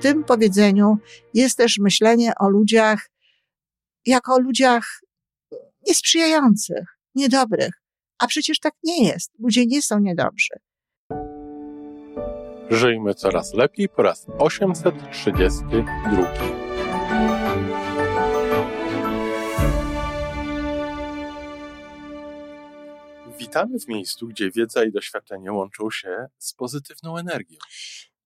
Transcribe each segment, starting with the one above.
tym powiedzeniu jest też myślenie o ludziach jako o ludziach niesprzyjających, niedobrych. A przecież tak nie jest. Ludzie nie są niedobrzy. Żyjmy coraz lepiej po raz 832. Witamy w miejscu, gdzie wiedza i doświadczenie łączą się z pozytywną energią.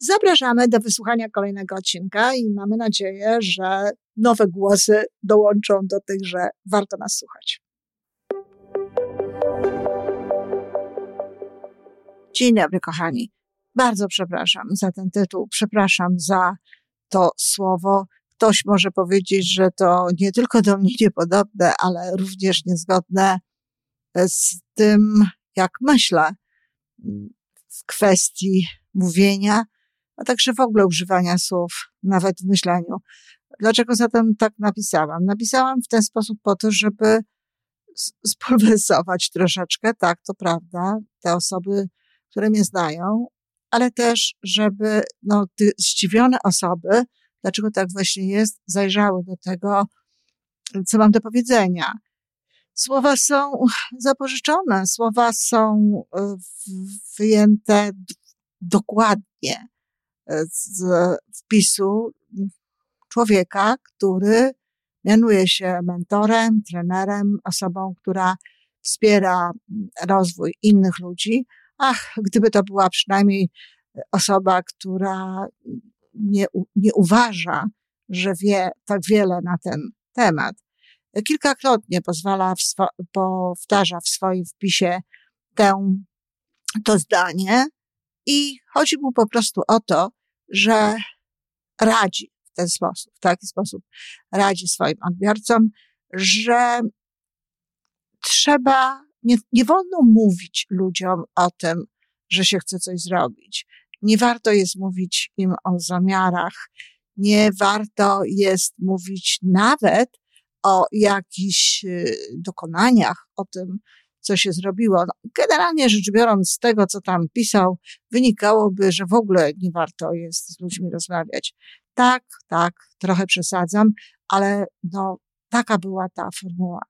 Zapraszamy do wysłuchania kolejnego odcinka i mamy nadzieję, że nowe głosy dołączą do tych, że warto nas słuchać. Dzień dobry, kochani. Bardzo przepraszam za ten tytuł, przepraszam za to słowo. Ktoś może powiedzieć, że to nie tylko do mnie niepodobne, ale również niezgodne z tym, jak myślę w kwestii mówienia, a także w ogóle używania słów, nawet w myśleniu. Dlaczego zatem tak napisałam? Napisałam w ten sposób po to, żeby spulwersować troszeczkę, tak, to prawda, te osoby, które mnie znają, ale też, żeby no, te zdziwione osoby, dlaczego tak właśnie jest, zajrzały do tego, co mam do powiedzenia. Słowa są zapożyczone, słowa są e, wyjęte dokładnie z wpisu człowieka, który mianuje się mentorem, trenerem, osobą, która wspiera rozwój innych ludzi. Ach, gdyby to była przynajmniej osoba, która nie, nie uważa, że wie tak wiele na ten temat, kilkakrotnie pozwala, w swo, powtarza w swoim wpisie tę, to zdanie i chodzi mu po prostu o to, że radzi w ten sposób, w taki sposób radzi swoim odbiorcom, że trzeba, nie, nie wolno mówić ludziom o tym, że się chce coś zrobić. Nie warto jest mówić im o zamiarach, nie warto jest mówić nawet o jakichś y, dokonaniach, o tym, co się zrobiło. Generalnie rzecz biorąc, z tego, co tam pisał, wynikałoby, że w ogóle nie warto jest z ludźmi rozmawiać. Tak, tak, trochę przesadzam, ale no, taka była ta formuła.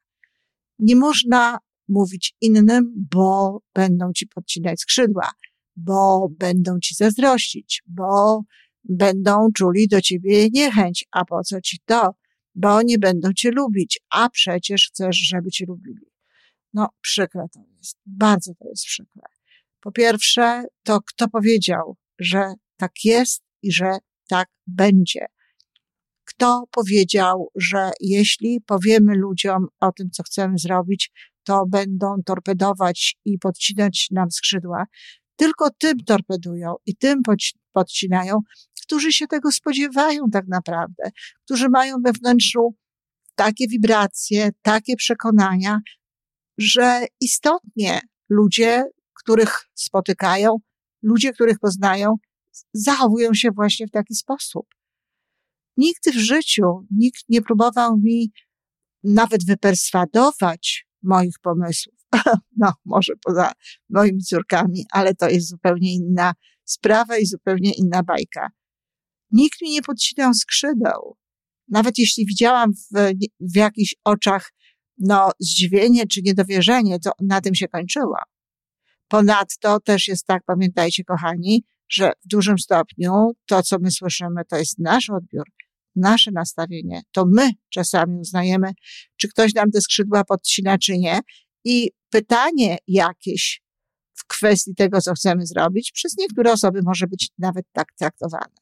Nie można mówić innym, bo będą ci podcinać skrzydła, bo będą ci zazdrościć, bo będą czuli do ciebie niechęć. A po co ci to? bo oni będą cię lubić, a przecież chcesz, żeby cię lubili. No, przykre to jest. Bardzo to jest przykre. Po pierwsze, to kto powiedział, że tak jest i że tak będzie? Kto powiedział, że jeśli powiemy ludziom o tym, co chcemy zrobić, to będą torpedować i podcinać nam skrzydła? Tylko tym torpedują i tym podcinają, którzy się tego spodziewają tak naprawdę, którzy mają we wnętrzu takie wibracje, takie przekonania, że istotnie ludzie, których spotykają, ludzie, których poznają, zachowują się właśnie w taki sposób. Nigdy w życiu nikt nie próbował mi nawet wyperswadować moich pomysłów. No, może poza moimi córkami, ale to jest zupełnie inna sprawa i zupełnie inna bajka. Nikt mi nie podcinał skrzydeł. Nawet jeśli widziałam w, w jakichś oczach no, zdziwienie czy niedowierzenie, to na tym się kończyło. Ponadto też jest tak, pamiętajcie kochani, że w dużym stopniu to, co my słyszymy, to jest nasz odbiór, nasze nastawienie. To my czasami uznajemy, czy ktoś nam te skrzydła podcina, czy nie. I pytanie jakieś w kwestii tego, co chcemy zrobić, przez niektóre osoby może być nawet tak traktowane.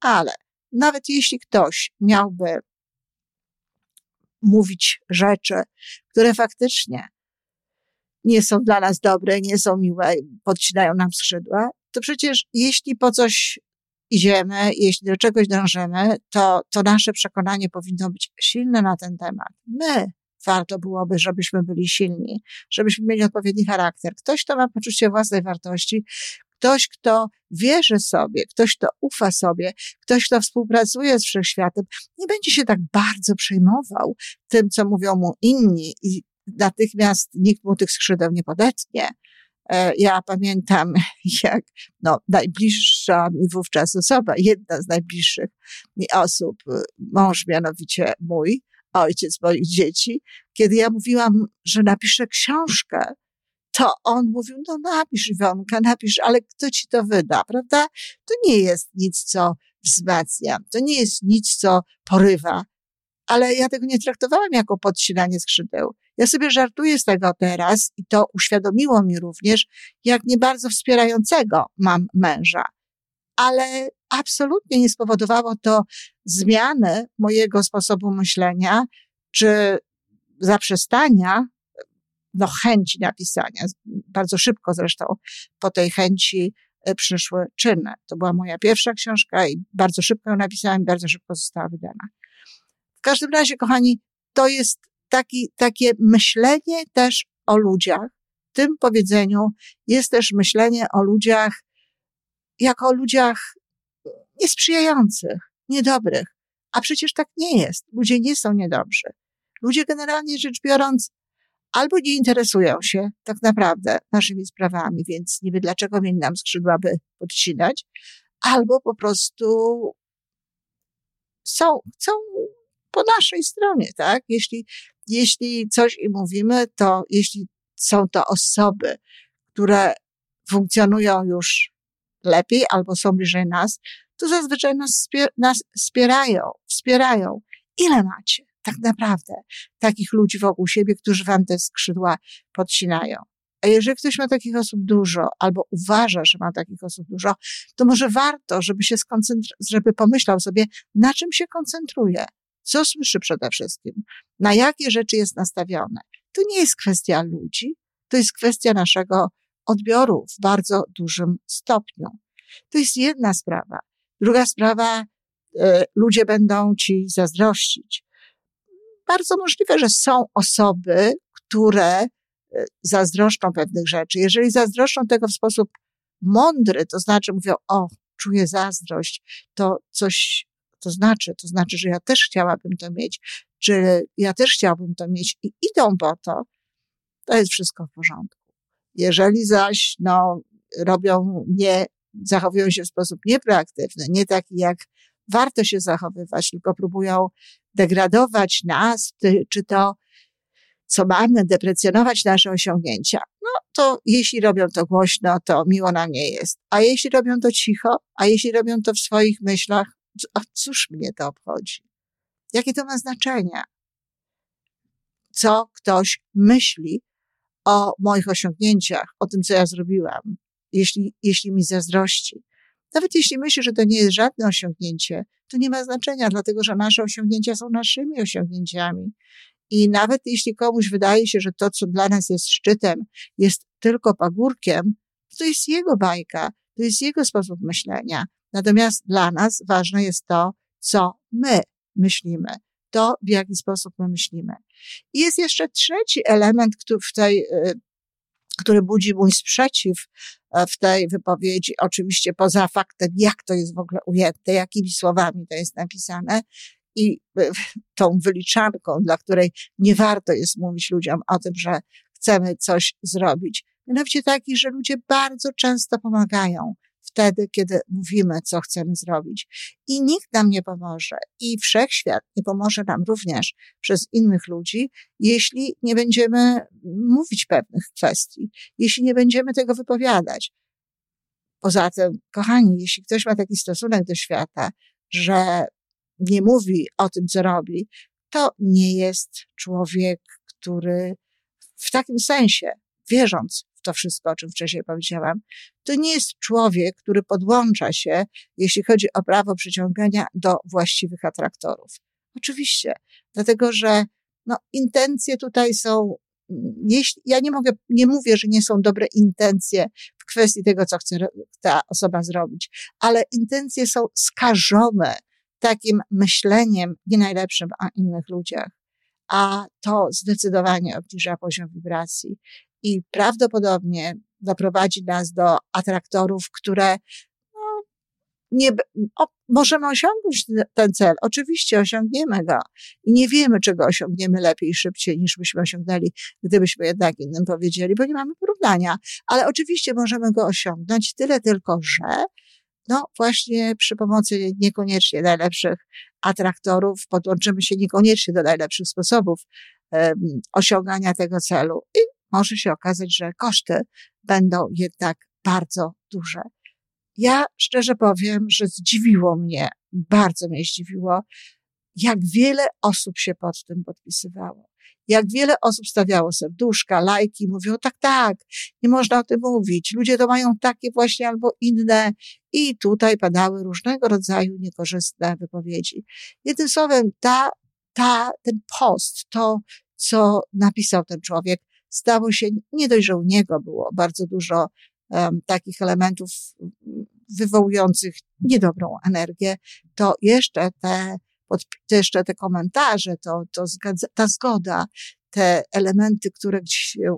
Ale nawet jeśli ktoś miałby mówić rzeczy, które faktycznie nie są dla nas dobre, nie są miłe, podcinają nam skrzydła, to przecież jeśli po coś idziemy, jeśli do czegoś dążymy, to, to nasze przekonanie powinno być silne na ten temat. My warto byłoby, żebyśmy byli silni, żebyśmy mieli odpowiedni charakter. Ktoś, kto ma poczucie własnej wartości, ktoś, kto wierzy sobie, ktoś, kto ufa sobie, ktoś, kto współpracuje z wszechświatem, nie będzie się tak bardzo przejmował tym, co mówią mu inni i natychmiast nikt mu tych skrzydeł nie podetnie. E, ja pamiętam, jak no, najbliższa mi wówczas osoba, jedna z najbliższych mi osób, mąż mianowicie mój, ojciec moich dzieci, kiedy ja mówiłam, że napiszę książkę, to on mówił, no napisz Iwonka, napisz, ale kto ci to wyda, prawda? To nie jest nic, co wzmacnia, to nie jest nic, co porywa, ale ja tego nie traktowałam jako podcinanie skrzydeł. Ja sobie żartuję z tego teraz i to uświadomiło mi również, jak nie bardzo wspierającego mam męża. Ale absolutnie nie spowodowało to zmiany mojego sposobu myślenia, czy zaprzestania, no chęci napisania. Bardzo szybko zresztą po tej chęci e, przyszły czyny. To była moja pierwsza książka i bardzo szybko ją napisałam bardzo szybko została wydana. W każdym razie, kochani, to jest taki, takie myślenie też o ludziach. W tym powiedzeniu jest też myślenie o ludziach jako o ludziach niesprzyjających, niedobrych. A przecież tak nie jest. Ludzie nie są niedobrzy. Ludzie generalnie rzecz biorąc albo nie interesują się tak naprawdę naszymi sprawami, więc niby dlaczego mieli nam skrzydła by podcinać, albo po prostu są, chcą po naszej stronie, tak? Jeśli, jeśli coś im mówimy, to jeśli są to osoby, które funkcjonują już lepiej albo są bliżej nas, to zazwyczaj nas, nas wspierają, wspierają. Ile macie tak naprawdę takich ludzi wokół siebie, którzy wam te skrzydła podcinają? A jeżeli ktoś ma takich osób dużo, albo uważa, że ma takich osób dużo, to może warto, żeby się skoncentrował, żeby pomyślał sobie, na czym się koncentruje, co słyszy przede wszystkim, na jakie rzeczy jest nastawione. To nie jest kwestia ludzi, to jest kwestia naszego odbioru w bardzo dużym stopniu. To jest jedna sprawa. Druga sprawa, e, ludzie będą ci zazdrościć. Bardzo możliwe, że są osoby, które e, zazdroszczą pewnych rzeczy. Jeżeli zazdroszczą tego w sposób mądry, to znaczy mówią, o, czuję zazdrość, to coś to znaczy, to znaczy, że ja też chciałabym to mieć, czy ja też chciałbym to mieć i idą po to, to jest wszystko w porządku. Jeżeli zaś, no, robią nie zachowują się w sposób nieproaktywny, nie taki jak warto się zachowywać, tylko próbują degradować nas, czy to, co mamy, deprecjonować nasze osiągnięcia. No to jeśli robią to głośno, to miło nam nie jest. A jeśli robią to cicho, a jeśli robią to w swoich myślach, a cóż mnie to obchodzi? Jakie to ma znaczenie? Co ktoś myśli o moich osiągnięciach, o tym, co ja zrobiłam, jeśli, jeśli mi zazdrości. Nawet jeśli myśli, że to nie jest żadne osiągnięcie, to nie ma znaczenia, dlatego że nasze osiągnięcia są naszymi osiągnięciami. I nawet jeśli komuś wydaje się, że to, co dla nas jest szczytem, jest tylko pagórkiem, to jest jego bajka, to jest jego sposób myślenia. Natomiast dla nas ważne jest to, co my myślimy, to w jaki sposób my myślimy. I jest jeszcze trzeci element który w tej y, który budzi mój sprzeciw e, w tej wypowiedzi, oczywiście poza faktem, jak to jest w ogóle ujęte, jakimi słowami to jest napisane i e, tą wyliczanką, dla której nie warto jest mówić ludziom o tym, że chcemy coś zrobić. Mianowicie taki, że ludzie bardzo często pomagają wtedy, kiedy mówimy, co chcemy zrobić. I nikt nam nie pomoże. I wszechświat nie pomoże nam również przez innych ludzi, jeśli nie będziemy mówić pewnych kwestii, jeśli nie będziemy tego wypowiadać. Poza tym, kochani, jeśli ktoś ma taki stosunek do świata, że nie mówi o tym, co robi, to nie jest człowiek, który w takim sensie, wierząc to wszystko, o czym wcześniej powiedziałam, to nie jest człowiek, który podłącza się, jeśli chodzi o prawo przyciągania do właściwych atraktorów. Oczywiście, dlatego że no, intencje tutaj są, jeśli, ja nie mogę, nie mówię, że nie są dobre intencje w kwestii tego, co chce ta osoba zrobić, ale intencje są skażone takim myśleniem nie najlepszym o innych ludziach, a to zdecydowanie obniża poziom wibracji i prawdopodobnie doprowadzi nas do atraktorów, które no, nie, o, możemy osiągnąć ten cel. Oczywiście osiągniemy go i nie wiemy, czego osiągniemy lepiej i szybciej niż byśmy osiągnęli, gdybyśmy jednak innym powiedzieli, bo nie mamy porównania. Ale oczywiście możemy go osiągnąć tyle tylko, że no właśnie przy pomocy niekoniecznie najlepszych atraktorów podłączymy się niekoniecznie do najlepszych sposobów um, osiągania tego celu i może się okazać, że koszty będą jednak bardzo duże. Ja szczerze powiem, że zdziwiło mnie, bardzo mnie zdziwiło, jak wiele osób się pod tym podpisywało. Jak wiele osób stawiało serduszka, lajki, mówią tak, tak, nie można o tym mówić. Ludzie to mają takie właśnie albo inne. I tutaj padały różnego rodzaju niekorzystne wypowiedzi. Jednym słowem, ta, ta, ten post, to, co napisał ten człowiek, stało się nie dość, że u niego było bardzo dużo um, takich elementów wywołujących niedobrą energię, to jeszcze te, pod, jeszcze te komentarze, to, to zgadza, ta zgoda, te elementy, które gdzieś się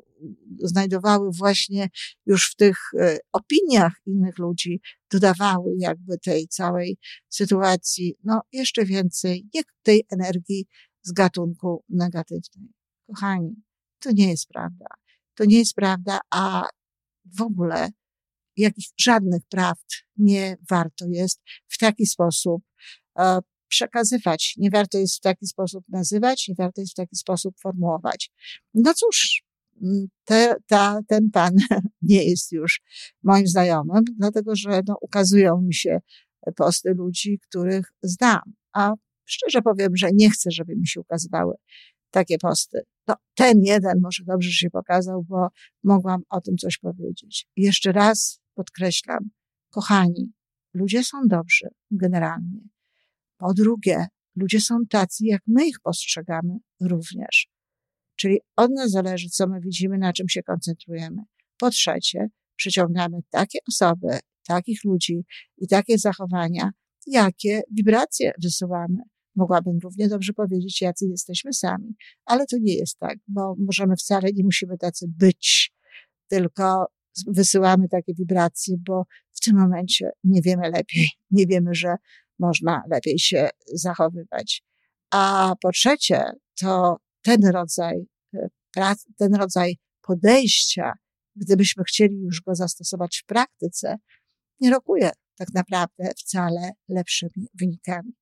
znajdowały właśnie już w tych e, opiniach innych ludzi, dodawały jakby tej całej sytuacji, no jeszcze więcej, tej energii z gatunku negatywnej. Kochani, to nie jest prawda. To nie jest prawda, a w ogóle jakich żadnych prawd nie warto jest w taki sposób e, przekazywać, nie warto jest w taki sposób nazywać, nie warto jest w taki sposób formułować. No cóż, te, ta, ten pan nie jest już moim znajomym, dlatego że no, ukazują mi się posty ludzi, których znam, a szczerze powiem, że nie chcę, żeby mi się ukazywały takie posty. No, ten jeden może dobrze się pokazał, bo mogłam o tym coś powiedzieć. Jeszcze raz podkreślam, kochani, ludzie są dobrzy generalnie. Po drugie, ludzie są tacy, jak my ich postrzegamy również. Czyli od nas zależy, co my widzimy, na czym się koncentrujemy. Po trzecie, przyciągamy takie osoby, takich ludzi i takie zachowania, jakie wibracje wysyłamy. Mogłabym równie dobrze powiedzieć, jacy jesteśmy sami, ale to nie jest tak, bo możemy wcale nie musimy tacy być, tylko wysyłamy takie wibracje, bo w tym momencie nie wiemy lepiej, nie wiemy, że można lepiej się zachowywać. A po trzecie, to ten rodzaj, e, ten rodzaj podejścia, gdybyśmy chcieli już go zastosować w praktyce, nie rokuje tak naprawdę wcale lepszymi wynikami.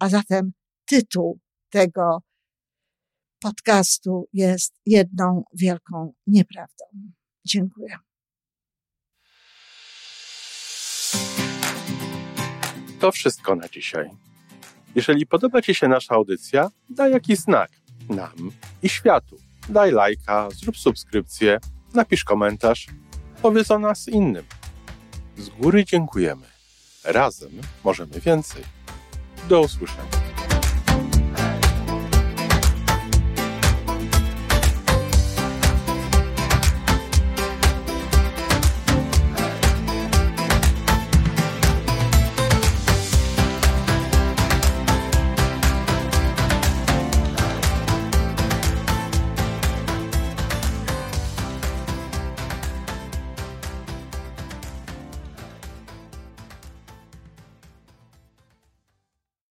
A zatem tytuł tego podcastu jest jedną wielką nieprawdą. Dziękuję. To wszystko na dzisiaj. Jeżeli podoba Ci się nasza audycja, daj jakiś znak nam i światu. Daj lajka, zrób subskrypcję, napisz komentarz, powiedz o nas innym. Z góry dziękujemy. Razem możemy więcej. Do usłyszenia.